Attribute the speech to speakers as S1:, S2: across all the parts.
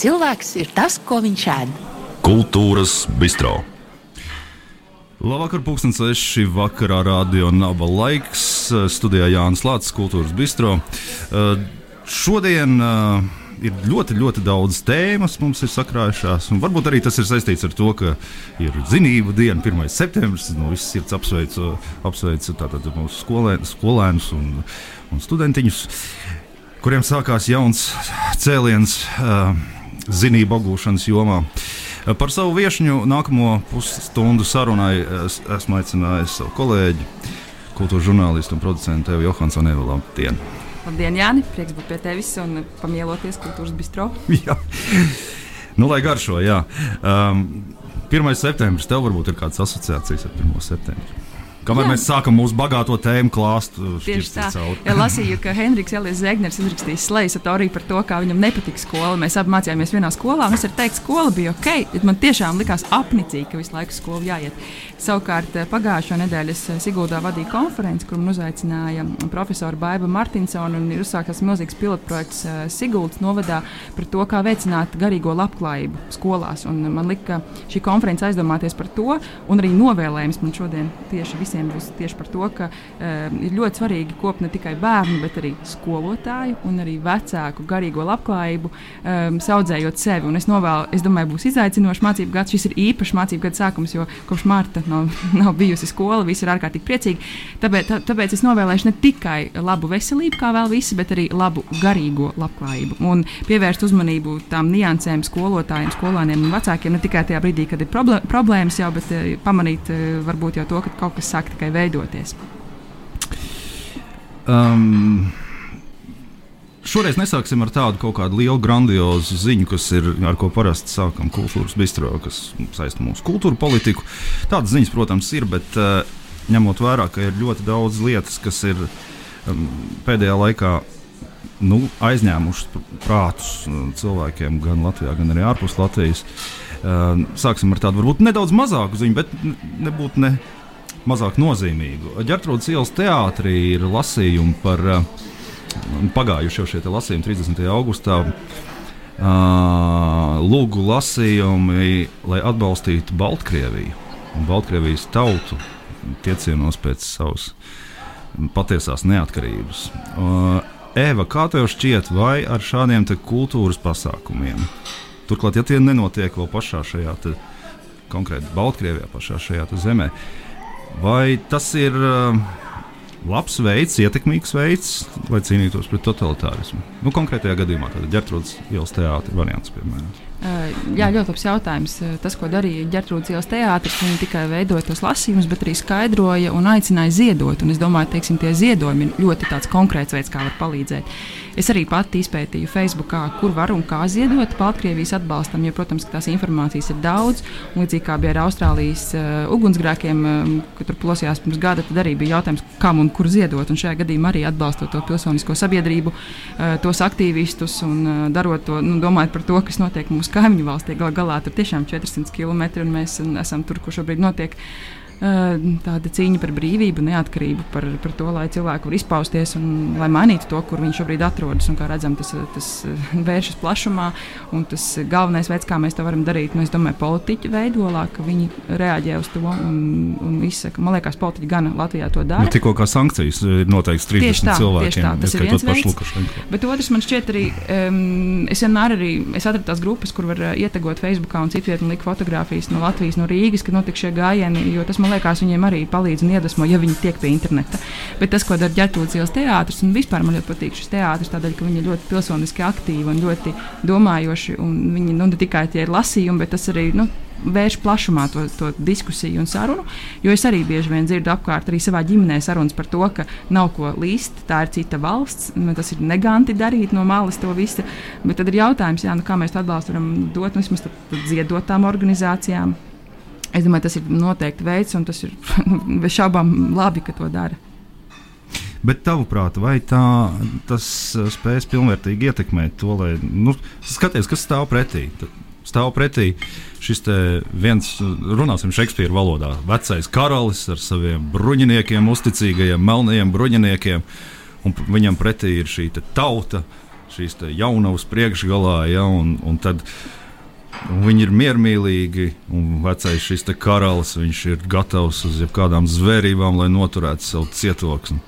S1: Cilvēks ir tas, ko viņš ēd.
S2: Kultūras bistro.
S3: Labvakar, pūkstens seši vakarā radio Naba laiks. Studijā Jānis Lācis, Kultūras bistro. Uh, šodien uh, ir ļoti, ļoti daudz tēmas mums ir sakrājušās. Varbūt arī tas ir saistīts ar to, ka ir zinību diena, 1. septembris. No visas sirds apsveicu, apsveicu tātad mūsu skolēnus, skolēnus un, un studentiņus, kuriem sākās jauns cēliens uh, zinību apgūšanas jomā. Par savu viesņu nākamo pusstundu sarunai es, esmu aicinājis savu kolēģi, kultūras žurnālistu un producentu Evu Johansonu Evu Labdien!
S4: Labdien, Jāni! Prieks būt pie tevis un pamieloties kultūras bistro.
S3: jā, nu, lai garšo, jā. Um, 1. septembris tev varbūt ir kādas asociācijas ar 1. septembri. Kamēr Jā. mēs sākam mūsu bagāto tēmu klāstu,
S4: tieši tā. Ja lasīju, ka Henriks Elijas Zegners izrakstījis slēdz arī par to, kā viņam nepatika skola. Mēs abi mācījāmies vienā skolā, un es varu teikt, skola bija ok. Man tiešām likās apnicīgi, ka visu laiku skolu jāiet. Savukārt eh, pagājušo nedēļu es eh, Siguldā vadīju konferenci, kur man uzaicināja profesora Baiva Martinsona un ir uzsākts milzīgs pilotprojekts eh, Siguldas novadā par to, kā veicināt garīgo labklājību skolās. Un man lika šī konference aizdomāties par to, un arī novēlējums man šodien tieši visiem visiem būs tieši par to, ka um, ir ļoti svarīgi kopt ne tikai bērnu, bet arī skolotāju un arī vecāku garīgo labklājību, um, audzējot sevi. Un es, novēlu, es domāju, būs izaicinošs mācību gads. Šis ir īpašs mācību gada sākums, jo kopš marta nav, nav bijusi skola, visi ir ārkārtīgi priecīgi. Tāpēc, tā, tāpēc es novēlēšu ne tikai labu veselību, kā vēl visi, bet arī labu garīgo labklājību. Un pievērst uzmanību tām niansēm skolotājiem, skolāniem un vecākiem ne tikai tajā brīdī, kad ir problēmas jau, bet uh, pamanīt uh, varbūt jau to, ka kaut kas sāk sāk tikai veidoties?
S3: Um. Šoreiz nesāksim ar tādu kaut kādu lielu, grandiozu ziņu, kas ir ar ko parasti sākam kultūras bistro, kas saista mūsu kultūru politiku. Tādas ziņas, protams, ir, bet uh, ņemot vērā, ka ir ļoti daudz lietas, kas ir um, pēdējā laikā nu, aizņēmušas prātus cilvēkiem gan Latvijā, gan arī ārpus Latvijas. Uh, sāksim ar tādu varbūt nedaudz mazāku ziņu, bet nebūtu ne mazāk nozīmīgu. Ģertrūdas ielas teātrī ir lasījumi par uh, pagājušo šie lasījumi 30. augustā. Uh, lūgu lasījumi, lai atbalstītu Baltkrieviju un Baltkrievijas tautu tiecienos pēc savas patiesās neatkarības. Uh, Eva, kā tev šķiet, vai ar šādiem kultūras pasākumiem, turklāt, ja tie nenotiek vēl pašā šajā konkrēti Baltkrievijā, pašā šajā zemē, uh, Vai tas ir uh, labs veids, ietekmīgs veids, lai cīnītos pret totalitārismu? Nu, konkrētajā gadījumā tāda ģērbtrūdas ielas teātris variants, piemēram.
S4: Jā, ļoti labs jautājums. Tas, ko darīja Gertrūdas ielas teātris, viņi tikai veidoja tos lasījumus, bet arī skaidroja un aicināja ziedot. Un es domāju, ka tie ziedojumi ir ļoti konkrēts veids, kā var palīdzēt. Es arī pati izpētīju Facebook, kur var un kā ziedot Baltkrievijas atbalstam, jo, protams, tās informācijas ir daudz. Līdzīgi kā bija ar Austrālijas uh, ugunsgrēkiem, um, kad tur plosījās pirms gada, tad arī bija jautājums, kam un kur ziedot. Un šajā gadījumā arī atbalstot to pilsonisko sabiedrību, uh, tos aktīvistus un uh, darot to, nu, domājot par to, kas notiek mūsu kaimiņu valstī. Galu galā tur tiešām 400 km un mēs esam tur, kur šobrīd notiek tāda cīņa par brīvību, neatkarību, par, par to, lai cilvēki var izpausties un lai mainītu to, kur viņi šobrīd atrodas. Un, kā redzam, tas, tas vēršas plašumā, un tas galvenais veids, kā mēs to varam darīt, nu, domāju, politiķi veidolā, ka viņi reaģē uz to un, un izsaka. Man liekas, politiķi gan Latvijā to dara.
S3: Nu, tikko kā sankcijas ir noteikts 30 tā, cilvēkiem. Tā, tas ir viens veids.
S4: Bet otrs man šķiet arī, um, es vienmēr arī, es atradu tās grupas, kur var ietegot Facebookā un citu vietu un likt fotografijas no Latvijas, no Rīgas, kad notika šie gājieni, jo tas man liekas, viņiem arī palīdz un iedvesmo, ja viņi tiek pie interneta. Bet tas, ko dara ģērbtūras ielas teātris, un vispār man ļoti patīk šis teātris, tādēļ, ka viņi ir ļoti pilsoniski aktīvi un ļoti domājoši. Un viņi nu, ne tikai tie ir lasījumi, bet tas arī. Nu, vērš plašumā to, to diskusiju un sarunu. Jo es arī bieži vien dzirdu apkārt, arī savā ģimenē sarunas par to, ka nav ko līst, tā ir cita valsts, tas ir neganti darīt no malas to visu. Bet tad ir jautājums, jā, nu, kā mēs to atbalstu varam dot, nu, vismaz ziedotām organizācijām. Es domāju, tas ir noteikti veids, un tas ir bez šaubām labi, ka to dara.
S3: Bet, tavuprāt, vai tā, tas uh, spēs pilnvērtīgi ietekmēt to, lai nu, skaties, kas stāv pretī? Stāv pretī šis viens, runāsim Šekspīra valodā, vecais karalis ar saviem bruņiniekiem, uzticīgajiem, melnajiem bruņiniekiem, un viņam pretī ir šī tauta, šīs jaunavas priekšgalā, ja, un, un tad un viņi ir miermīlīgi, un vecais šis karalis, viņš ir gatavs uz jebkādām zvērībām, lai noturētu savu cietoksni.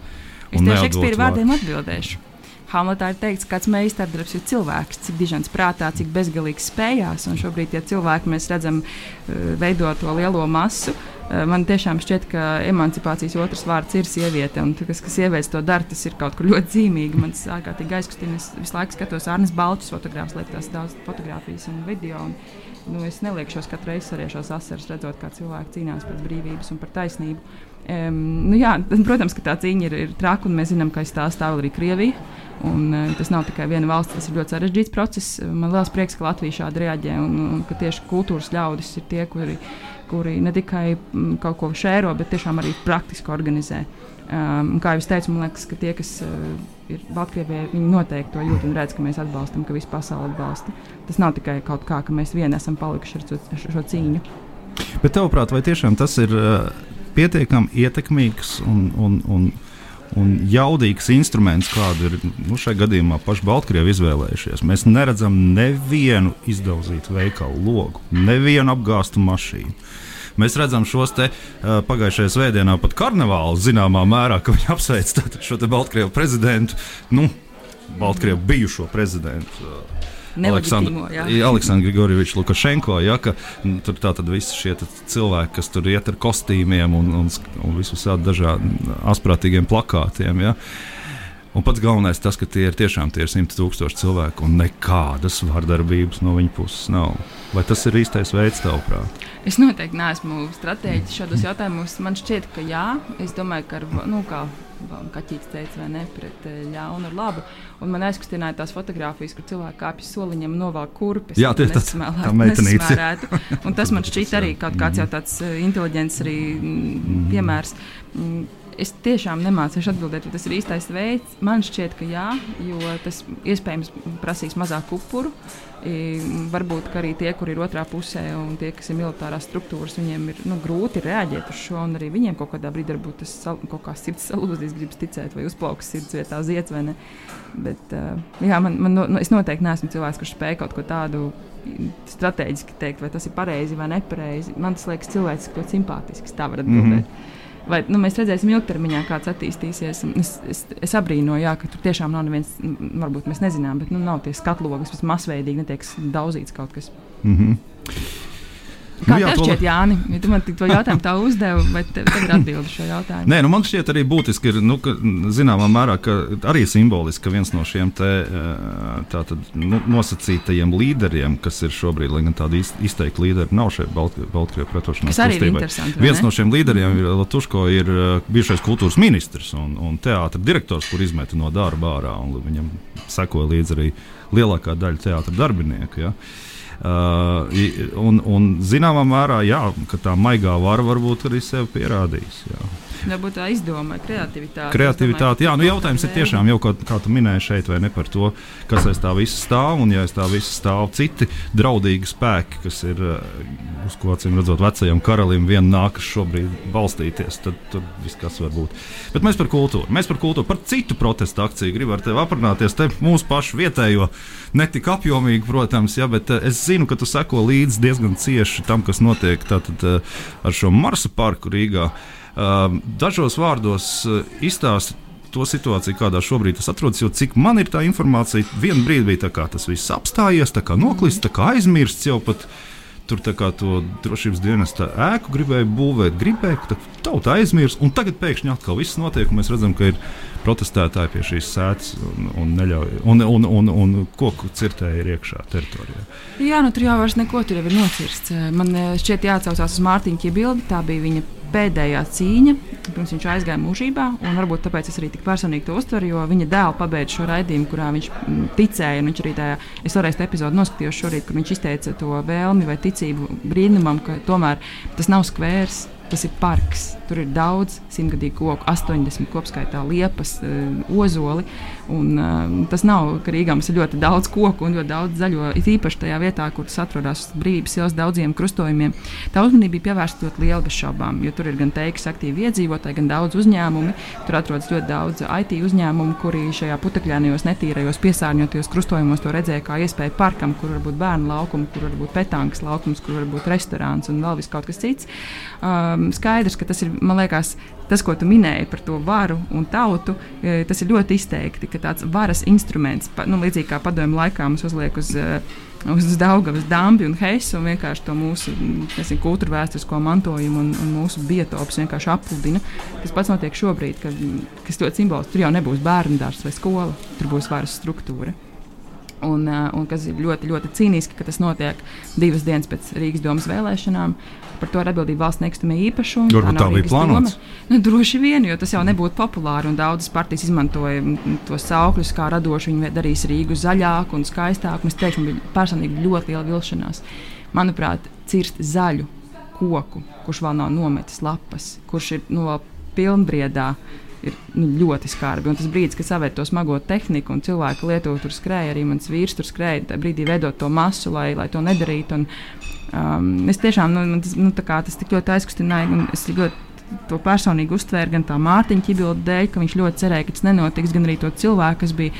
S4: Es tieši Šekspīra vārdiem atbildēšu. Hamletā ir teikts, ka kāds meistardarbs ir cilvēks, cik dižants prātā, cik bezgalīgs spējās. Un šobrīd tie cilvēki, mēs redzam, eh, veido to lielo masu. Eh, man tiešām šķiet, ka emancipācijas otrs vārds ir sieviete. Un tas, kas sievietes to dara, tas ir kaut kur ļoti zīmīgi. Man tas ārkārtīgi aizkustina. Es visu laiku skatos Arnēs Balčus fotogrāfus, liek tās daudz fotografijas un video. Un, nu, es neliekšos katru reizi arī šos asaras, redzot, kā cilvēki cīnās par brīvības un par taisnību. Um, nu, jā, protams, ka tā cīņa ir, ir traka, un mēs zinām, ka aiz tā stāv arī Krievija. Un, uh, tas nav tikai viena valsts, tas ir ļoti sarežģīts process. Man liels prieks, ka Latvija šādi reaģē un, un ka tieši kultūras ļaudis ir tie, kuri, kuri ne tikai m, kaut ko šēro, bet tiešām arī praktiski organizē. Um, kā jau es teicu, man liekas, ka tie, kas uh, ir Baltkrievijā, viņi noteikti to jūt un redz, ka mēs atbalstam, ka visa pasaule atbalsta. Tas nav tikai kaut kā, ka mēs vieni esam palikuši ar šo, šo cīņu.
S3: Bet, tavuprāt, vai tiešām tas ir? Uh pietiekami ietekmīgs un, un, un, un jaudīgs instruments, kādu ir nu, šajā gadījumā paši Baltkrievi izvēlējušies. Mēs neredzam nevienu izdauzītu veikalu logu, nevienu apgāstu mašīnu. Mēs redzam šos te uh, pagājušajā svētdienā pat karnevālu zināmā mērā, ka viņi apsveic šo Baltkrievu prezidentu, nu, Baltkrievu bijušo prezidentu. Uh, Aleksandru Grigorieviču Lukašenko. Ja, ka, nu, tur tā tad visi šie cilvēki, kas tur iet ar kostīmiem un, un, un visiem dažādiem asprātīgiem plakātiem. Ja. Un pats galvenais tas, ka tie ir tiešām tie ir simti tūkstoši cilvēku un nekādas vardarbības no viņa puses nav. Vai tas ir īstais veids, tavuprāt?
S4: Es noteikti neesmu stratēģis šādos jautājumos. Man šķiet, ka jā. Es domāju, ka ar, nu, kā kaķis teica, vai ne, pret eh, ļaunu un labu. Un man aizkustināja tās fotogrāfijas, kur cilvēki kāpj soliņam un novelk kurpes.
S3: Jā, tieši tas tā meitenīte.
S4: Un tas man šķiet arī kaut kāds jau tāds eh, inteliģents arī mm, piemērs. Mm, Es tiešām nemācīšu atbildēt, vai tas ir īstais veids. Man šķiet, ka jā, jo tas iespējams prasīs mazāk upuru. Varbūt arī tie, kur ir otrā pusē, un tie, kas ir militārās struktūras, viņiem ir nu, grūti reaģēt uz šo. Arī viņiem kaut kādā brīdī varbūt tas kaut kā sirds salūzīs, gribas ticēt, vai uzplauks sirds vietā zieds vai ne. Bet, uh, jā, man, man, no, es noteikti neesmu cilvēks, kurš spēj kaut ko tādu strateģiski teikt, vai tas ir pareizi vai nepareizi. Man tas liekas cilvēks ļoti simpātisks. Tā var atbildēt. Mm -hmm. Vai, nu, mēs redzēsim ilgtermiņā, kāds attīstīsies. Es, es, es abrīnoju, jā, ka tur tiešām nav neviens, varbūt mēs nezinām, bet nu, nav tie skatlogas, kas masveidīgi netiek daudzīts kaut kas. Mm -hmm. Kā nu, jā, tev šķiet, Jāni? Ja tu man to jautājumu tā uzdevi, vai tev ir atbildi šo jautājumu?
S3: Nē, nu man šķiet arī būtiski, ir, nu, ka, zināmā mērā, ka arī simboliski, ka viens no šiem te, tātad, nu, nosacītajiem līderiem, kas ir šobrīd, lai gan tādi izteikti līderi nav šeit Baltkrievijas pretošanās
S4: kustībai.
S3: Viens no šiem līderiem ir Latuško, ir bijušais kultūras ministrs un, un teātra direktors, kur izmeta no darba ārā, un viņam sekoja līdzi arī lielākā daļa teātra darbinieku. Ja. Uh, Uh, un, un zināmā mērā, jā, tā maigā vara varbūt arī sev pierādījis. Jā.
S4: Varbūt tā izdomā, kreativitāte.
S3: Kreativitāte, jā, nu jautājums ir tiešām jau, kā, kā tu minēji šeit, vai ne par to, kas aiz tā visa stāv, un ja aiz tā visa stāv citi draudīgi spēki, kas ir, uh, uz ko acīm redzot, vecajam karalim vien nākas šobrīd balstīties, tad tur viss kas var būt. Bet mēs par kultūru, mēs par kultūru, par citu protestu akciju gribam ar tevi aprunāties, te mūsu pašu vietējo, ne tik apjomīgi, protams, ja, bet uh, es zinu, ka tu seko līdzi diezgan cieši tam, kas notiek tātad uh, ar šo Marsa parku Rīgā. Ehm, dažos vārdos eh, izstāst to situāciju, kādā šobrīd tas atrodas. Jo cik man ir tā informācija, vienā brīdī bija tā, kā tas viss apstājies, tā kā noklists, tā kā aizmirsts jau pat. Tur tā kā to drošības dienesta ēku gribēja būvēt, gribēja, ka tauta aizmirst, un tagad pēkšņi atkal viss notiek, un mēs redzam, ka ir protestētāji pie šīs sēdes un, un, neļauj, un, un, un, un koku cirtēji ir iekšā teritorijā.
S4: Jā, nu tur jau vairs neko tur ir nocirsts. Man eh, šķiet jāatcaucās uz Mārtiņa Čibildi, tā bija viņa pēdējā cīņa, pirms viņš aizgāja mūžībā. Varbūt tāpēc es arī tik personīgi to uztveru, jo viņa dēls pabeidza šo raidījumu, kurā viņš mm, ticēja. Viņš arī tajā, es vēlreiz epizodi noskatījos šorīt, kur viņš izteica to vēlmi vai ticību brīnumam, ka tomēr tas nav skvērs, tas ir parks Tur ir daudz simtgadīgu koku, 80 kopskaitā liepas, uh, ozoli. Un, uh, tas nav, ka Rīgā mums ir ļoti daudz koku un ļoti daudz zaļo, it īpaši tajā vietā, kur tas atrodas brīvības ielas daudziem krustojumiem. Tā uzmanība bija pievērsta ļoti liela bez šaubām, jo tur ir gan teiks aktīvi iedzīvotāji, gan daudz uzņēmumu. Tur atrodas ļoti daudz IT uzņēmumu, kuri šajā putekļainajos, netīrajos, piesārņotajos krustojumos to redzēja kā iespēju parkam, kur var būt bērnu laukums, kur var būt petankas laukums, kur var būt restorāns un vēl kaut kas cits. Um, skaidrs, ka tas ir, man liekas, tas, ko tu minēji par to varu un tautu, e, tas ir ļoti izteikti, ka tāds varas instruments, nu, līdzīgi kā padomju laikā mums uzliek uz. Uh, uz Daugavas dambi un heisu un vienkārši to mūsu nezinu, kultūra vēsturisko mantojumu un, un mūsu biotopus vienkārši apludina. Tas pats notiek šobrīd, kad, kas ļoti simbols. Tur jau nebūs bērnu dārsts vai skola, tur būs varas struktūra. Un, un kas ir ļoti, ļoti cīniski, ka tas notiek divas dienas pēc Rīgas domas vēlēšanām. Par to ir atbildība valsts nekustamie īpašumi.
S3: Varbūt tā, bija plānota.
S4: Nu, droši vien, jo tas jau nebūtu populāri. Daudzas partijas izmantoja tos saukļus, kā radoši viņi darīs Rīgu zaļāku un skaistāku. Es teikšu, man bija personīgi ļoti liela vilšanās. Manuprāt, cirst zaļu koku, kurš vēl nav nometis lapas, kurš ir no nu, pilnbriedā ir nu, ļoti skarbi. Un tas brīdis, kad savērt to smago tehniku un cilvēku lietot, tur skrēja arī mans vīrs, tur skrēja tajā brīdī veidot to masu, lai, lai to nedarītu. Un, um, es tiešām, nu, tas, nu, tas tik ļoti aizkustināja, un es ļoti to personīgi uztvēra gan tā Mārtiņa ķibilda dēļ, ka viņš ļoti cerēja, ka tas nenotiks, gan arī to cilvēku, kas bija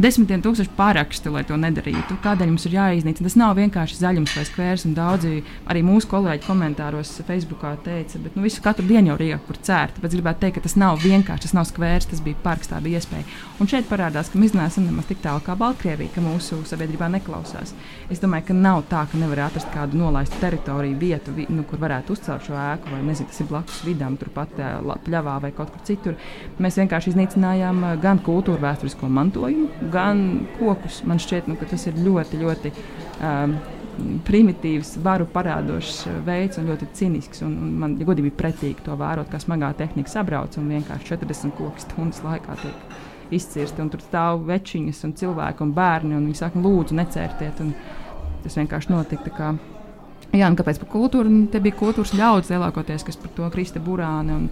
S4: desmitiem tūkstoši pārakstu, lai to nedarītu. Kādēļ mums ir jāiznīcina? Tas nav vienkārši zaļums vai skvērs, un daudzi arī mūsu kolēģi komentāros Facebookā teica, bet nu, visu katru dienu jau ir kur cērt. Tāpēc gribētu teikt, ka tas nav vienkārši, tas nav skvērs, tas bija parks, tā bija iespēja. Un šeit parādās, ka mēs neesam nemaz tik tālu kā Baltkrievija, ka mūsu sabiedrībā neklausās. Es domāju, ka nav tā, ka nevar atrast kādu nolaistu teritoriju, vietu, vi, nu, kur varētu uzcelt šo ēku, vai nezinu, tas ir blakus vidām, turpat pļavā vai kaut kur citur. Mēs vienkārši iznīcinājām gan kultūru vēsturisko mantojumu, gan kokus. Man šķiet, nu, ka tas ir ļoti, ļoti um, primitīvs, varu parādošs veids un ļoti cinisks. Un, un man ja godīgi pretīgi to vērot, kā smagā tehnika sabrauc un vienkārši 40 koku stundas laikā tiek izcirsti. Tur stāv večiņas un cilvēki un bērni, un viņi saka, lūdzu, necērtiet. Tas vienkārši notika. Jā, un kāpēc par kultūru? Te bija kultūras ļaudis lielākoties, kas par to Krista Burāna. Un,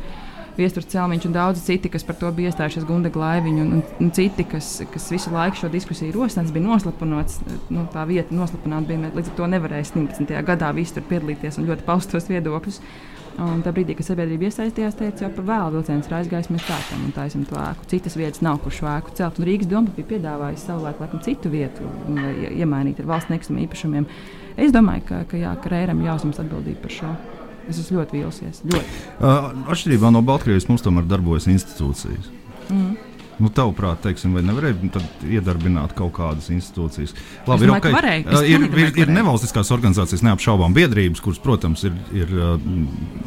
S4: Viestures Celmiņš un daudzi citi, kas par to bija iestājušies, Gunda Glaiviņa un, un, un citi, kas, kas visu laiku šo diskusiju rosināts, bija noslapanots. Nu, tā vieta noslapināta bija, līdz ar to nevarēja 17. gadā visi tur piedalīties un ļoti paustos viedokļus. Un tā brīdī, kad sabiedrība iesaistījās, teica, jau par vēlu vilciens ir aizgājis, mēs pētām un taisam to ēku. Citas vietas nav, kur šo ēku celt. Un Rīgas doma bija piedāvājusi savulaik laikam citu vietu, lai iemainītu ar valsts nekustamiem īpašumiem. Es domāju, ka, ka, jā, ka Rēram jāuzņemas atbildība par šo. Es esmu ļoti vīlusies. Ļoti.
S3: Uh, atšķirībā no Baltkrievijas mums tomēr darbojas institūcijas. Mm. Nu, tavuprāt, teiksim, vai nevarēja iedarbināt kaut kādas institūcijas?
S4: Labi, ir, okay. varēja, uh,
S3: ir, ir, ir nevalstiskās organizācijas, neapšaubām biedrības, kuras, protams, ir, ir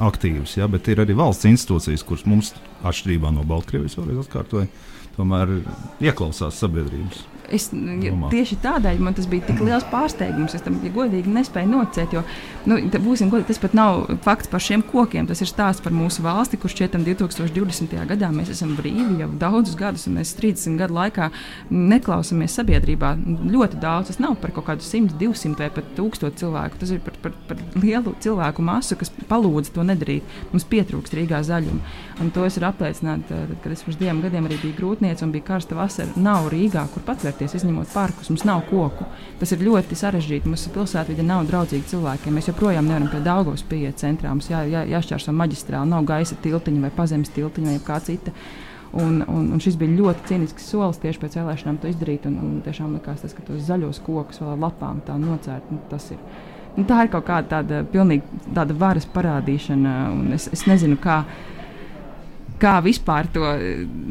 S3: aktīvas, ja, bet ir arī valsts institūcijas, kuras mums, atšķirībā no Baltkrievijas, vēlreiz atkārtoju, tomēr ieklausās sabiedrības.
S4: Es, ja, tieši tādēļ man tas bija tik liels pārsteigums. Es tam, ja godīgi, nespēju nocēt. Jo, nu, būsim godīgi, tas pat nav fakts par šiem kokiem. Tas ir stāsts par mūsu valsti, kurš šķietam 2020. gadā mēs esam brīvi jau daudzus gadus, un mēs 30 gadu laikā neklausāmies sabiedrībā. Ļoti daudz tas nav par kaut kādu 100, 200 vai pat 1000 cilvēku. Tas ir par, par, par lielu cilvēku masu, kas palūdz to nedarīt. Mums pietrūkst Rīgā zaļuma. Un to es varu apliecināt, tad, kad es pirms diviem gadiem arī biju grūtniece un bija karsta vasara. Nav Rīgā, kur patvērties izņemot parkus. Mums nav koku. Tas ir ļoti sarežģīti. Mūsu pilsētvide nav draudzīga cilvēkiem. Mēs joprojām nevaram pie Daugavas pieiet centrā. Mums jā, jā, jāšķērso maģistrāli, nav gaisa tiltiņa vai pazemes tiltiņa vai kā cita. Un, un, un šis bija ļoti cīnisks solis tieši pēc vēlēšanām to izdarīt. Un, un tiešām likās, tas, ka tos zaļos kokus vēl ar lapām tā nocērt, nu, tas ir. Nu, tā ir kaut kāda tāda, pilnīgi, tāda varas parādīšana. Es, es nezinu, kāda kā vispār to.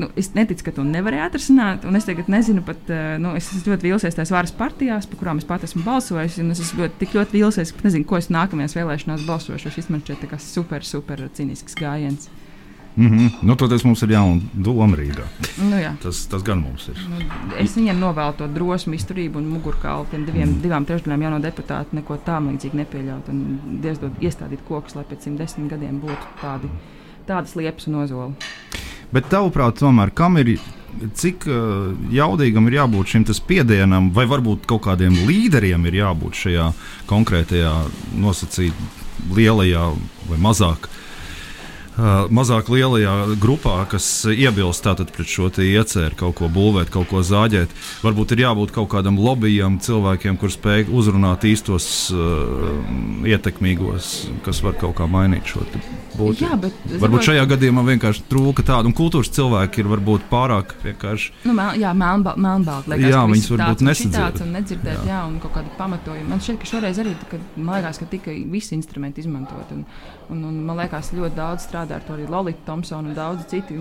S4: Nu, es neticu, ka to nevarēja atrisināt. Es tagad nezinu, pat. Eh, nu, es esmu ļoti vīlusies tajās varas partijās, par kurām es pat esmu balsojis. Es esmu ļoti, ļoti vīlusies, ka nezinu, ko es nākamajās vēlēšanās balsošu. Šis man šķiet super, super cīnisks gājiens.
S3: Mm -hmm. nu, Toties mums ir jauna doma Rīgā.
S4: Nu, jā.
S3: tas, tas gan mums ir. Nu,
S4: es viņiem novēlu to drosmi, izturību un mugurkaulu. Tiem diviem, mm. divām trešdaļām jauno deputātu neko tam līdzīgi nepieļaut. Un dievdod iestādīt kokus, lai pēc 110 gadiem būtu tādi tādas liepas un ozoli.
S3: Bet tavuprāt, tomēr, kam ir cik uh, jaudīgam ir jābūt šim spiedienam, vai varbūt kaut kādiem līderiem ir jābūt šajā konkrētajā nosacītā lielajā vai mazāk Uh, mazāk lielajā grupā, kas iebilst pret šo ieceru, kaut ko būvēt, kaut ko zāģēt. Varbūt ir jābūt kaut kādam lobbyam, cilvēkiem, kuriem spēj uzrunāt īstos uh, ietekmīgos, kas var kaut kā mainīt šo būtību.
S4: Jā, bet
S3: varbūt šajā gadījumā vienkārši trūka tādu, un kultūras cilvēki ir varbūt pārāk vienkārši.
S4: Nu, mel, jā, melnbalti.
S3: Jā, viņas varbūt nesadzirdēt.
S4: Un nedzirdēt, jā. jā, un kaut kādu pamatojumu. Man šķiet, ka šoreiz arī, kad, man liekas, ka tika visi instrumenti izmantot. Un, un, un man liekas, ļoti daudz strādā strādā ar to arī Lorita Thompsona un daudzi citi.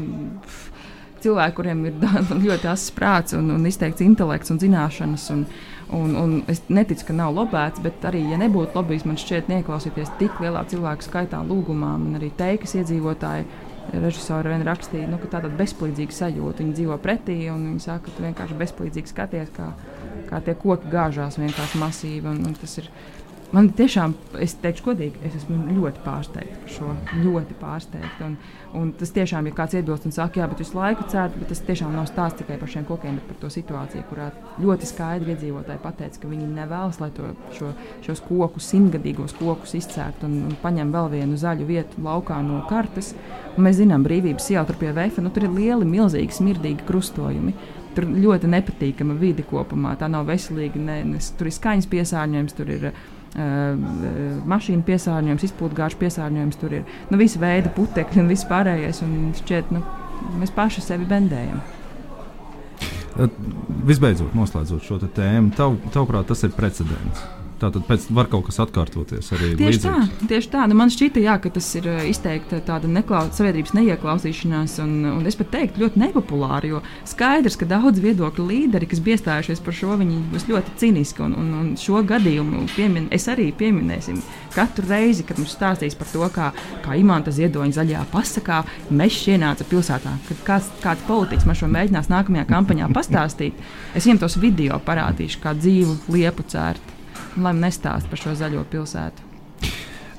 S4: Cilvēki, kuriem ir ļoti asins prāts un, un izteikts intelekts un zināšanas. Un, un, un es neticu, ka nav lobēts, bet arī, ja nebūtu lobbyis, man šķiet, neieklausīties tik lielā cilvēku skaitā, lūgumā, un arī teikas iedzīvotāji. Režisori vien rakstīja, nu, ka tā ir bezpalīdzīga sajūta. Viņi dzīvo pretī, un viņi saka, ka tu vienkārši bezpalīdzīgi skaties, kā, kā tie koki gāžās vienkārši masīvi. Un, un tas ir Man tiešām, es teikšu, godīgi, es esmu ļoti pārsteigta par šo. Ļoti pārsteigta. Un, un tas tiešām, ja kāds iebilst un saka, jā, bet visu laiku cērt, bet tas tiešām nav stāsts tikai par šiem kokiem, bet par to situāciju, kurā ļoti skaidri iedzīvotāji pateica, ka viņi nevēlas, lai to, šo, šos kokus, simtgadīgos kokus izcērt un, un paņem vēl vienu zaļu vietu laukā no kartes. Un mēs zinām, brīvības iela tur pie Veifa, nu tur ir lieli, milzīgi, smirdīgi krustojumi. Tur ļoti nepatīkama vide kopumā. Tā nav veselīga. Ne, ne, tur ir skaņas piesārņojums, tur ir mašīnu piesārņojums, izpūtgāžu piesārņojums, tur ir nu, visi veidi putekļi un viss pārējais. Un šķiet, nu, mēs paši sevi bendējam.
S3: Visbeidzot, noslēdzot šo tēmu, tav, tavuprāt, tas ir precedents. Tātad pēc tam var kaut kas atkārtoties arī
S4: tieši
S3: līdzīgs.
S4: tā. Tieši tā. Nu, man šķita, jā, ka tas ir eh, izteikti tāda neklaus, sabiedrības neieklausīšanās, un, un es pat teiktu, ļoti nepopulāra. Jo skaidrs, ka daudz viedokļu līderi, kas iestājušies par šo, viņi būs ļoti cīniski. Un, un, un šo gadījumu piemin, es arī pieminēsim katru reizi, kad mums stāstīs par to, kā, kā imanta ziedoņa zaļajā pasakā mežs ienāca pilsētā. Kad kāds, kāds politiķis man šo mēģinās nākamajā kampaņā pastāstīt, es viņam tos video parādīšu, kā dzīvu liepu cērt lai nestāst par šo zaļo pilsētu.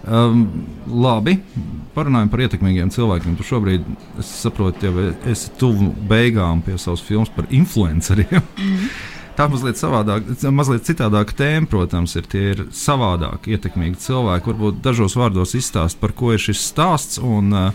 S3: Um, labi, parunājam par ietekmīgiem cilvēkiem. Tu šobrīd, es saprotu, jau esi tuvu beigām pie savas filmas par influenceriem. Mm -hmm. Tā mazliet savādāk, mazliet citādāka tēma, protams, ir tie ir savādāk ietekmīgi cilvēki. Varbūt dažos vārdos izstāst, par ko ir šis stāsts un, uh,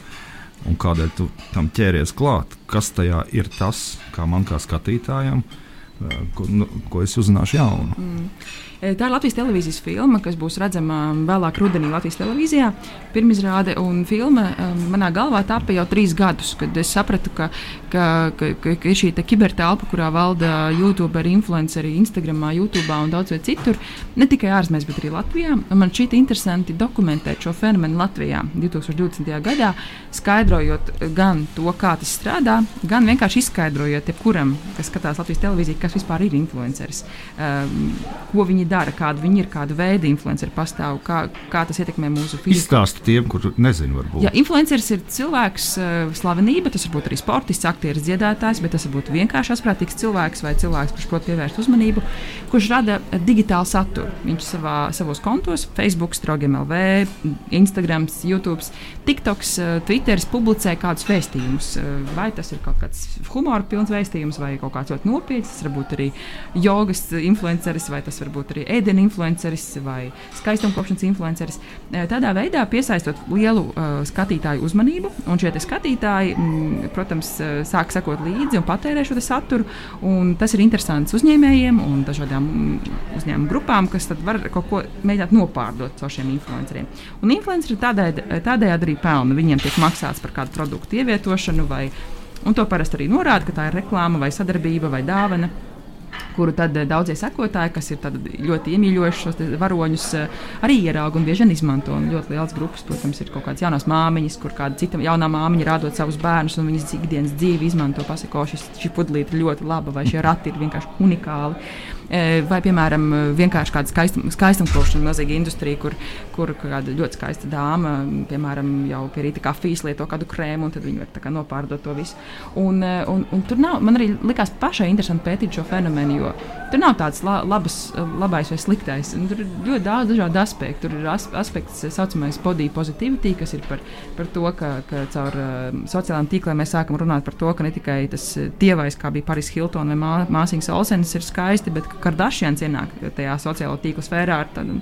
S3: un kādēļ tu tam ķēries klāt. Kas tajā ir tas, kā man kā skatītājam, uh, ko, nu, ko es uzzināšu jaunu. Mm.
S4: Tā ir Latvijas televīzijas filma, kas būs redzama vēlāk rudenī Latvijas televīzijā. Pirmizrāde un filma manā galvā tāpa jau trīs gadus, kad es sapratu, ka, ka, ka, ka, ir šī kibertelpa, kurā valda YouTube, influenceri, Instagram, YouTube un daudz viet citur, ne tikai ārzemēs, bet arī Latvijā. Man šķiet interesanti dokumentēt šo fenomenu Latvijā 2020. gadā, skaidrojot gan to, kā tas strādā, gan vienkārši izskaidrojot jebkuram, kas skatās Latvijas televīziju, kas vispār ir influenceris, um, ko viņi dara, kāda viņi ir, kāda veida influenceri pastāv, kā, kā tas ietekmē mūsu fiziku.
S3: Izstāsti tiem, kur nezinu, varbūt.
S4: Jā, influenceris ir cilvēks, uh, slavenība, tas var būt arī sportists, aktieris, dziedātājs, bet tas var būt vienkārši asprātīgs cilvēks vai cilvēks, kurš prot pievērst uzmanību, kurš rada digitālu saturu. Viņš savā, savos kontos, Facebook, StrogMLV, Instagram, YouTube, TikToks, uh, Twitteris publicē kādus vēstījumus. Vai tas ir kaut kāds humora pilns vēstījums vai kaut kāds ļoti nopietns, tas var būt arī jogas influenceris vai tas var būt arī arī ēdienu influenceris vai skaistumkopšanas influenceris. Eh, tādā veidā piesaistot lielu uh, skatītāju uzmanību, un šie skatītāji, m, mm, protams, eh, sāk sekot līdzi un patērē šo saturu. Un tas ir interesants uzņēmējiem un dažādām mm, uzņēmumu grupām, kas var kaut ko mēģināt nopārdot caur šiem influenceriem. Un influenceri tādējādi arī pelna. Viņiem tiek maksāts par kādu produktu ievietošanu vai Un to parasti arī norāda, ka tā ir reklāma vai sadarbība vai dāvana kuru tad eh, daudzie sekotāji, kas ir ļoti iemīļojuši šos varoņus, eh, arī ierauga un bieži vien izmanto. Un ļoti liels grupas, protams, ir kaut kādas jaunas māmiņas, kur kāda cita jaunā māmiņa rādot savus bērnus, un viņas ikdienas dzīvi izmanto. Pasako, šis, šī pudlīte ir ļoti laba, vai šie rati ir vienkārši unikāli. E, vai, piemēram, vienkārši kāda skaistum, skaistumkopšana, milzīga industrija, kur, kur kāda ļoti skaista dāma, piemēram, jau pie rīta kafijas lieto kādu krēmu, un tad viņi var nopārdot to visu. Un, un, un tur nav, man arī likās pašai interesanti pētīt šo fenomenu, jo Jo tur nav tāds la, labas, labais vai sliktais. Un tur ir ļoti daudz dažādu aspektu. Tur ir as, aspekts, kas saucamais body positivity, kas ir par, par to, ka, ka caur uh, sociālajiem tīkliem mēs sākam runāt par to, ka ne tikai tas tievais, kā bija Paris Hilton vai mā, māsīņas Olsenis, ir skaisti, bet ka Kardashians ienāk tajā sociālo tīklu sfērā ar tādu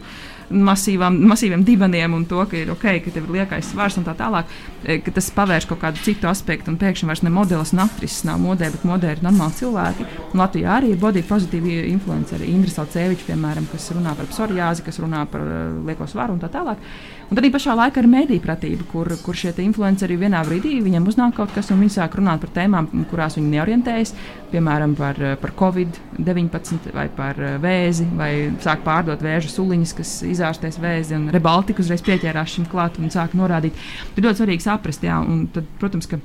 S4: masīvām, masīviem divaniem un to, ka ir ok, ka tev ir liekais svars un tā tālāk, e, ka tas pavērš kaut kādu citu aspektu un pēkšņi vairs ne modelis un aktrises nav modē, bet modē ir normāli cilvēki. Un Latvijā arī ir body pozitīvi influenceri, Indra Salceviča, piemēram, kas runā par psoriāzi, kas runā par uh, lieko svaru un tā tālāk. Un tad pašā laikā ir mēdīņu pratība, kur, kur šie influenceri vienā brīdī viņiem uznāk kaut kas, un viņi sāk runāt par tēmām, kurās viņi neorientējas, piemēram, par, par covid-19 vai par vēzi, vai sāk pārdot vēža suliņas, kas izārstēs vēzi, un Rebaltika uzreiz pieķērās šim klāt un sāk norādīt. Ir ļoti svarīgi saprast, jā, un tad, protams, ka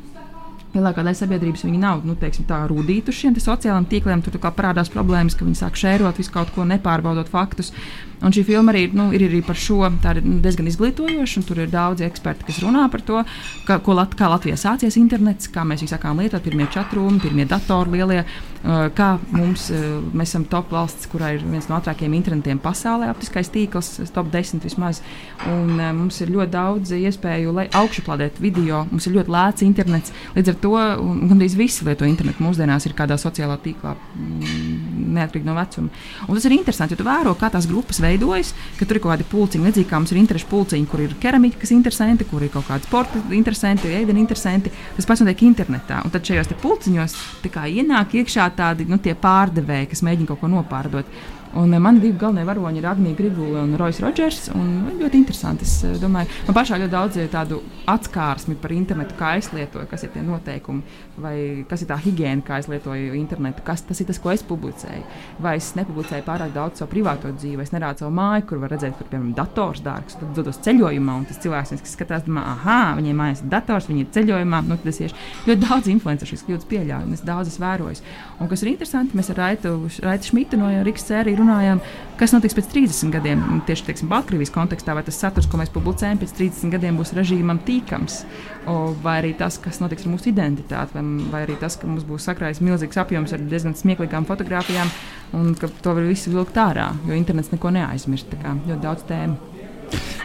S4: Lielākā daļa sabiedrības nav nu, teiksim, tā rūtīta uz šiem sociālajiem tīkliem. Tur parādās problēmas, ka viņi sāk šērot visu kaut ko, nepārbaudot faktus. Un šī filma arī nu, ir arī par šo. Tā ir diezgan izglītojoša, un tur ir daudzi eksperti, kas runā par to, ka, ko, kā Latvijā sācies internets, kā mēs sākām lietot, pirmie chatrūmi, pirmie datori lielie, uh, kā mums, uh, mēs esam top valsts, kurā ir viens no ātrākajiem internetiem pasaulē, optiskais tīkls, top 10 vismaz. Un, uh, mums ir ļoti daudz iespēju augšuplādēt video, mums ir ļoti lēts internets. Līdz ar to gandrīz visi lieto internetu mūsdienās ir kādā sociālā tīklā, mm, neatkarīgi no vecuma. Un tas ir interesanti, jo tu vēro, kā tās grupas veidojas ka tur ir kaut kādi pulciņi, līdzīgi kā mums ir interešu pulciņi, kur ir keramika, kas ir interesanti, kur ir kaut kādi sporta interesanti, ēdienu interesanti. Tas pats notiek internetā. Un tad šajos pulciņos ienāk iekšā tādi nu, pārdevēji, kas mēģina kaut ko nopārdot. Un eh, mani divi galvenie varoņi ir Agnija Grigula un Rojas Rodžers. Ļoti interesanti. Es eh, domāju, man pašā ļoti daudz ir tādu atskārsmi par internetu, kā es lietoju, kas ir tie noteikumi, vai kas ir tā higiēna, kā es lietoju internetu, kas tas ir tas, ko es publicēju. Vai es nepublicēju pārāk daudz savu privāto dzīvi, es nerādu savu māju, kur var redzēt, kur piemēram dators dārgs, tad dodos ceļojumā, un tas cilvēks, kas skatās, domā, ah, viņiem mājās ir dators, viņi ir ceļojumā. Nu, tas ir ļoti daudz influenceru šīs kļūdas pieļauj, un es daudz esmu vērojis. Un kas ir interesanti, mēs ar Raitu, Raitu Šmitu no Rīgas sērijas runājām, kas notiks pēc 30 gadiem. Tieši teiksim, Baltkrievijas kontekstā, vai tas saturs, ko mēs publicējam, pēc 30 gadiem būs režīmam tīkams, o, vai arī tas, kas notiks ar mūsu identitāti, vai, vai arī tas, ka mums būs sakrājis milzīgs apjoms ar diezgan smieklīgām fotografijām, un ka to var visu vilkt ārā, jo internets neko neaizmirst. Ļoti daudz tēmu.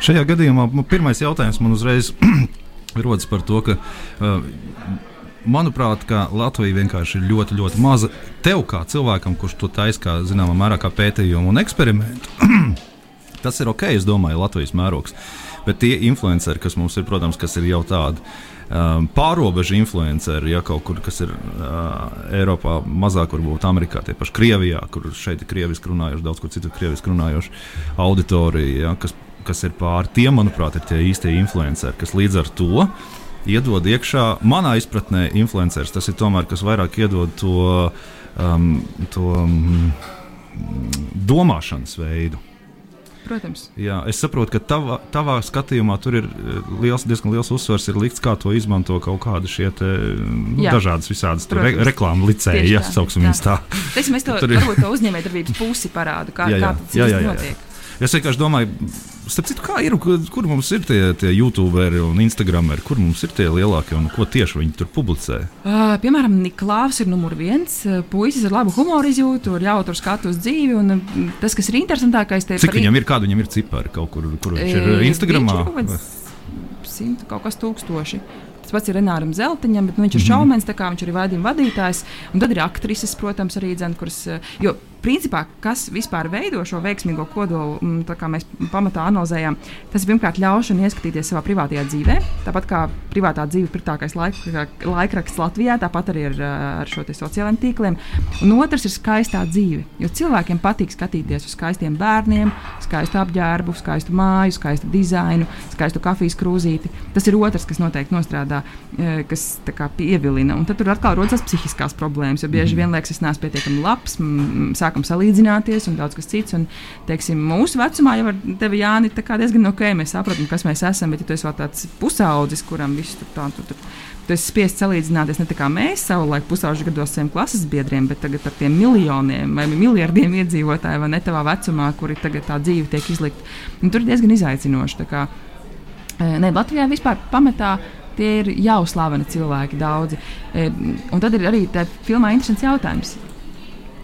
S3: Šajā gadījumā pirmais jautājums man uzreiz rodas par to, ka. Uh, manuprāt, Latvija vienkārši ir ļoti, ļoti maza. Tev, kā cilvēkam, kurš to taisa, kā zināmā mērā, kā pētījumu un eksperimentu, tas ir ok, es domāju, Latvijas mērogs. Bet tie influenceri, kas mums ir, protams, kas ir jau tādi. Um, pārobežu influenceri, ja kaut kur, ir uh, Eiropā, mazāk varbūt Amerikā, tie paši Krievijā, kur šeit ir krieviski runājoši, daudz kur citur krieviski runājoši auditorija, ja, kas, kas ir pāri. Tie, manuprāt, ir tie īstie influenceri, kas līdz ar to uh, iedod iekšā. Manā izpratnē, influenceris tas ir tomēr kas vairāk iedod to, um, to um, domāšanas veidu.
S4: Protams.
S3: Jā, es saprotu, ka tavā, tavā skatījumā tur ir uh, liels, diezgan liels uzsvers likts, kā to izmanto kaut kādi šie te, nu, dažādas visādas re, reklāmas licēji, ja sauksim viņus tā.
S4: Es to, varbūt to uzņēmējdarbības pusi parādu, kā, jā, jā, kā tas jā, jā, jā, notiek. Jā.
S3: Es vienkārši domāju, citu, kā ir, kur, kur mums ir tie, tie YouTuberi un Instagrameri, kur mums ir tie lielākie un ko tieši viņi tur publicē?
S4: Uh, piemēram, Niklaus ir numur viens. Puisis ar labu humoru izjūtu, ar jautru skatu uz dzīvi. Un tas, kas ir interesantākais,
S3: ir. Cik viņam ir, kāda viņam ir cipari kaut kur, kur viņš ir Instagramā?
S4: Viņš ir simt kaut kas tūkstoši. Tas pats ir Renāram Zeltiņam, bet nu, viņš ir mm -hmm. šaumens, tā kā viņš ir vadījuma vadītājs. Un tad ir aktrises, protams, arī dzēn, kuras. Jo principā, kas vispār veido šo veiksmīgo kodolu, mm, kā mēs pamatā analizējām, tas ir pirmkārt ļaušana ieskatīties savā privātajā dzīvē. Tāpat kā privātā dzīve ir pirmākais laik, laikraksts Latvijā, tāpat arī ar, ar šo sociālajiem tīkliem. Un otrs ir skaistā dzīve. Jo cilvēkiem patīk skatīties uz skaistiem bērniem, skaistu apģērbu, skaistu māju, skaistu dizainu, skaistu kafijas krūzīti. Tas ir otrs, kas noteikti nostrādā, e, kas kā, pievilina. Un tad tur atkal rodas psihiskās problēmas, jo bieži mhm. vien liekas, es neesmu pietiekami labs. Sāk sākam salīdzināties un daudz kas cits. Un, teiksim, mūsu vecumā jau ar tevi Jāni diezgan ok, mēs saprotam, kas mēs esam, bet ja tu esi vēl tāds pusaudzis, kuram viss tur tā, tur, tur, Tu esi spiests salīdzināties ne tikai mēs savulaik pusauģu gados saviem klases biedriem, bet tagad ar tiem miljoniem vai miljardiem iedzīvotāju vai ne tavā vecumā, kuri tagad tā dzīve tiek izlikta. Un tur ir diezgan izaicinoši. Kā, ne, Latvijā vispār pamatā tie ir jau slaveni cilvēki, daudzi. Un tad ir arī tā filmā interesants jautājums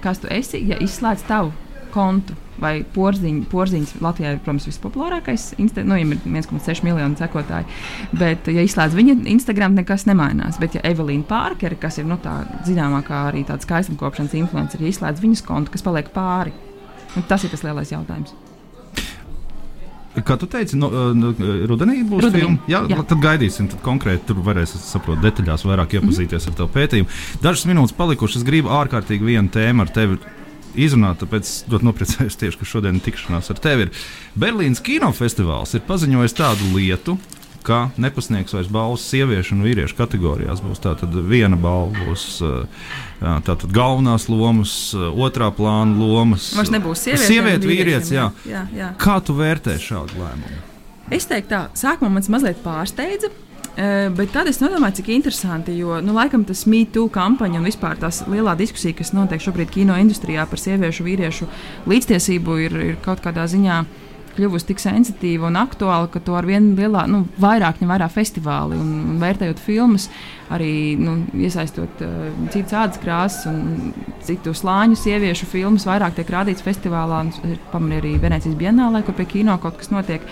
S4: kas tu esi, ja izslēdz tavu kontu vai porziņu. Porziņš Latvijā ir, protams, vispopulārākais. Insta, nu, viņam ir 1,6 miljoni sekotāji. Bet, ja izslēdz viņa Instagram, nekas nemainās. Bet, ja Evelīna Pārkere, kas ir nu, tā zināmākā arī tāda skaistumkopšanas influencer, ja izslēdz viņas kontu, kas paliek pāri, nu, tas ir tas lielais jautājums.
S3: Kā tu teici, no, no, rudenī būs
S4: Rudenī,
S3: filma. Jā,
S4: jā.
S3: tad gaidīsim. Tad konkrēti tur varēs saprast detaļās, vairāk iepazīties mm -hmm. ar tavu pētījumu. Dažas minūtes palikušas. Es gribu ārkārtīgi vienu tēmu ar tevi izrunāt, tāpēc ļoti nopriecājos tieši, ka šodien tikšanās ar tevi ir. Berlīnas kinofestivāls ir paziņojis tādu lietu. Ka nepasniegs vairs balvas sieviešu un vīriešu kategorijās. Būs tā tad viena balva, būs uh, jā, tātad galvenās lomas, uh, otrā plāna lomas.
S4: Vairs nebūs sieviete.
S3: Sieviete, vīrietis, jā.
S4: jā, jā.
S3: Kā tu vērtē šādu lēmumu?
S4: Es teiktu, tā, sākumā man mazliet pārsteidza. eh, Bet tad es domāju, cik interesanti, jo nu, laikam tas MeToo kampaņa un vispār tās lielā diskusija, kas notiek šobrīd kino industrijā par sieviešu un vīriešu līdztiesību, ir, ir kaut kādā ziņā kļuvusi tik sensitīva un aktuāla, ka to ar vien lielā, nu, vairāk ņem vērā festivāli un, un vērtējot filmas, arī nu, iesaistot uh, citas ādas krāsas un citu slāņu sieviešu filmas, vairāk tiek rādīts festivālā. un Pamanīju arī Venecijas Bienālē, kur pie kino kaut kas notiek.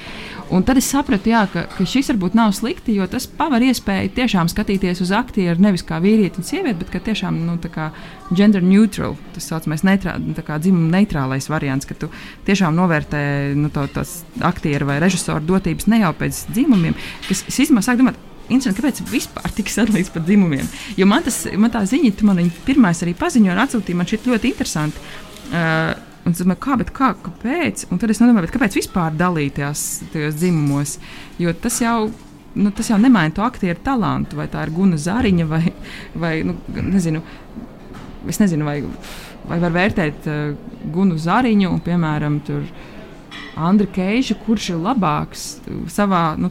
S4: Un tad es sapratu, jā, ka, ka šis varbūt nav slikti, jo tas paver iespēju tiešām skatīties uz aktieru nevis kā vīrieti un sievieti, bet kā tiešām nu, kā gender neutral, tas saucamais neitrā, dzimuma neitrālais variants, ka tu tiešām novērtē nu, to, tās aktieru vai režisoru dotības ne jau pēc dzimumiem, kas es īstenībā sāku domāt. Interesanti, kāpēc vispār tika sadalīts par dzimumiem? Jo man, tas, man tā ziņa, tu man viņa pirmais arī paziņoja un atsūtīja, man šķiet ļoti interesanti. Uh, Un es domāju, kā, kā, kāpēc? Un tad es domāju, kāpēc vispār dalīties tajos dzimumos? Jo tas jau, nu, tas jau nemaina to aktieru talantu, vai tā ir guna zariņa, vai, vai nu, nezinu, es nezinu, vai, vai var vērtēt uh, gunu zariņu, piemēram, tur. Andra Keisa, kurš ir labāks uh, savā nu,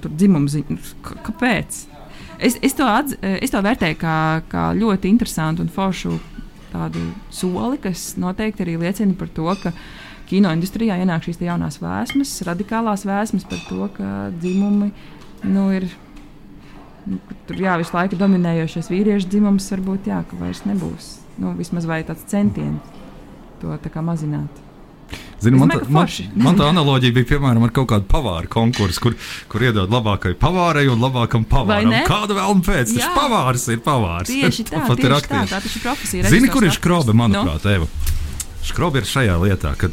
S4: ziņā? K- Kāpēc? Es, es, to atz, eh, es to vērtēju kā, kā ļoti interesantu un foršu tādu soli, kas noteikti arī liecina par to, ka kino industrijā ienāk šīs jaunās vēsmas, radikālās vēsmas par to, ka dzimumi nu, ir. nu, Tur jā, visu laiku dominējošais vīriešu dzimums varbūt jā, ka vairs nebūs. Nu, vismaz vai tāds centiens to tā mazināt.
S3: Zini, man, tā, man, man tā analoģija bija piemēram ar kaut kādu pavāru konkursu, kur, kur iedod labākajai pavārai un labākam pavāram. Kāda vēlme pēc?
S4: Jā.
S3: pavārs ir pavārs.
S4: Tieši tā,
S3: Tāpat ir
S4: tieši tā, tā taču ir profesija.
S3: Zini, kur ir skrobe,
S4: Nu?
S3: manuprāt, Eva? Skrobe ir šajā lietā, ka,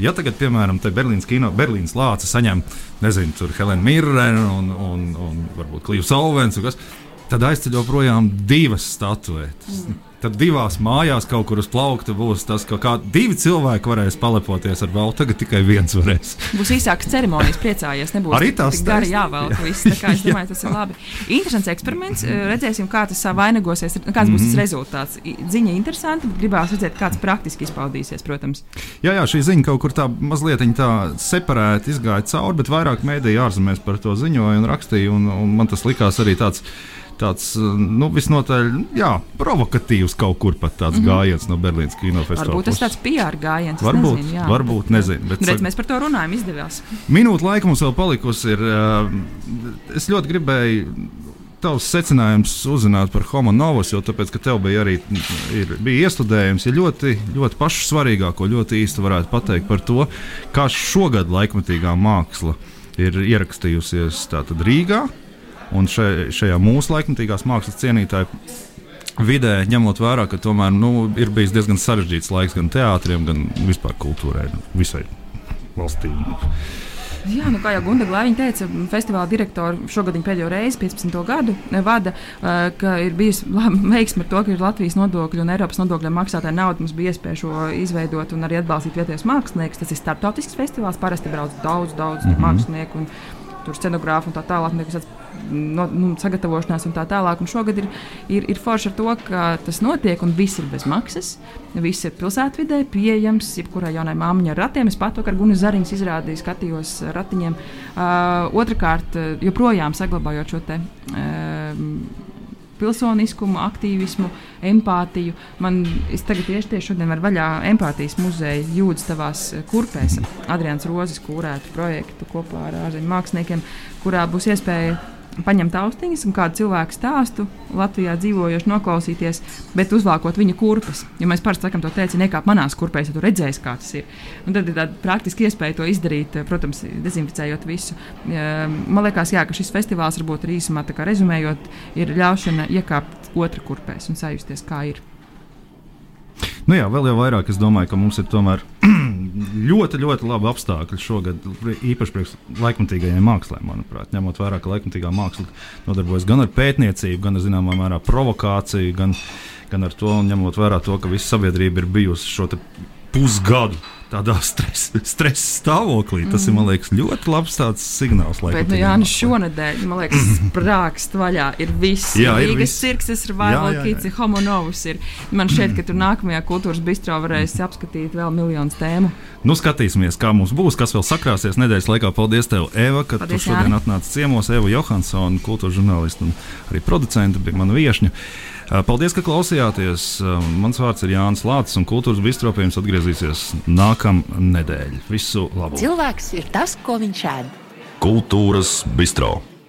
S3: ja tagad, piemēram, te Berlīnas kino, Berlīnas lāca saņem, nezinu, tur Helēna Mirrena un, un, un varbūt Klīvs Ovens, un kas, tad aizceļo projām divas statuetes. Mm. Tad divās mājās kaut kur uz plaukta būs tas, ka kā divi cilvēki varēs palepoties ar balvu, tagad tikai viens varēs.
S4: Būs īsākas ceremonijas, priecājies. Nebūs
S3: Arī tas
S4: gari jāvelk. viss. Tā kā Es domāju, tas ir labi. Interesants eksperiments. Eh, Redzēsim, kā tas vainagosies. Kāds būs
S3: Mhm.
S4: tas rezultāts. I- Ziņa interesanti, bet gribās redzēt, kāds praktiski izpaudīsies, protams.
S3: Jā, jā, šī ziņa kaut kur tā mazliet tā separēti izgāja cauri, bet vairāk mēdīja ārzemēs par to ziņoja un rakstīja. Un, un man tas likās arī tāds. Tāds nu, visnotaļ jā, provokatīvs kaut kur pat tāds mm -hmm. gājiens no Berlīnas kinofestivāla.
S4: Varbūt tas tāds PR gājiens.
S3: Varbūt,
S4: nezinu, jā.
S3: varbūt, nezinu. Bet,
S4: Redz, mēs par to runājam, izdevās.
S3: Minūte laika mums vēl palikusi. Ir, uh, es ļoti gribēju tavs secinājums uzzināt par Homo novus, jo tāpēc, ka tev bija arī ir, bija iestudējums, ir ļoti, ļoti pašu svarīgāko, ļoti īsti varētu pateikt par to, kā šogad laikmatīgā māksla ir ierakstījusies tātad Rīgā un še, šajā mūsu laikmatīgās mākslas cienītāju. Vidē, ņemot vērā, ka tomēr nu, ir bijis diezgan sarežģīts laiks gan teātriem, gan vispār kultūrai, nu, visai valstī.
S4: Jā, nu, kā jau Gunga Glāviņa teica, festivāla direktora šogad viņa pēdējo reizi, 15. gadu, eh, vada, eh, ka ir bijis veiksme ar to, ka ir Latvijas nodokļu un Eiropas nodokļu maksātāja nauda. Mums bija iespēja šo izveidot un arī atbalstīt vietējos māksliniekus. Tas ir starptautisks festivāls, parasti brauc daudz, daudz mm. -hmm. mākslinieku. Un, Tur scenogrāfi un tā tālāk, tāds no, nu, sagatavošanās un tā tālāk. Un šogad ir, ir, ir forši ar to, ka tas notiek un viss ir bez maksas. Viss ir pilsētvidē, pieejams jebkurai jaunai māmiņai ar ratiem. Es pat ar Gunu Zariņas izrādīju, skatījos ar ratiņiem. Uh, Otrakārt, uh, joprojām saglabājot šo te. Uh, Pilsoniskumu, aktīvismu, empātiju. Man tagad tieši, tieši šodien var vaļā empātijas muzeja jūdas tavās eh, kurpēs. Adrians Rozes kūrētu projektu kopā ar ārzemju māksliniekiem, kurā būs iespēja paņemt austiņas un kādu cilvēku stāstu Latvijā dzīvojošu noklausīties, bet uzvākot viņa kurpes. Jo mēs parasti sakām, to teici, nekāp manās kurpēs, ja tu redzēsi, kā tas ir. Un tad ir tāda praktiska iespēja to izdarīt, protams, dezinficējot visu. Man liekas, jā, ka šis festivāls varbūt arī īsumā rezumējot, ir ļaušana iekāpt otrā kurpēs un sajusties, kā ir.
S3: Nu jā, vēl jau vairāk es domāju, ka mums ir tomēr ļoti, ļoti labi apstākļi šogad, īpaši priekš laikmatīgajai mākslē, manuprāt, ņemot vērā, ka laikmatīgā māksla nodarbojas gan ar pētniecību, gan ar zināmā mērā provokāciju, gan, gan ar to, ņemot vērā to, ka visa sabiedrība ir bijusi šo pusgadu tādā stresa stres stāvoklī. Tas mm. ir, man liekas, ļoti labs signāls.
S4: Bet, nu, jā, nu šonadēļ, man liekas, sprāgst vaļā ir viss. Jā, ir Rīgas cirks, ir Vaivalkīts, ir Homonovs. Ir. Man šķiet, ka tur nākamajā kultūras bistro varēs apskatīt vēl miljonus tēmu.
S3: Nu, skatīsimies, kā mums būs, kas vēl sakrāsies nedēļas laikā. Paldies, tev, Eva, ka Paldies, tu šodien atnāci ciemos. Eva Johansona, kultūras žurnāliste un arī producente, bija mana viesņa. Paldies, ka klausījāties. Mans vārds ir Jānis Lācis, un kultūras bistropējums atgriezīsies nākamā nedēļa. Visu labu!
S1: Cilvēks ir tas, ko viņš ēd.
S2: Kultūras bistro.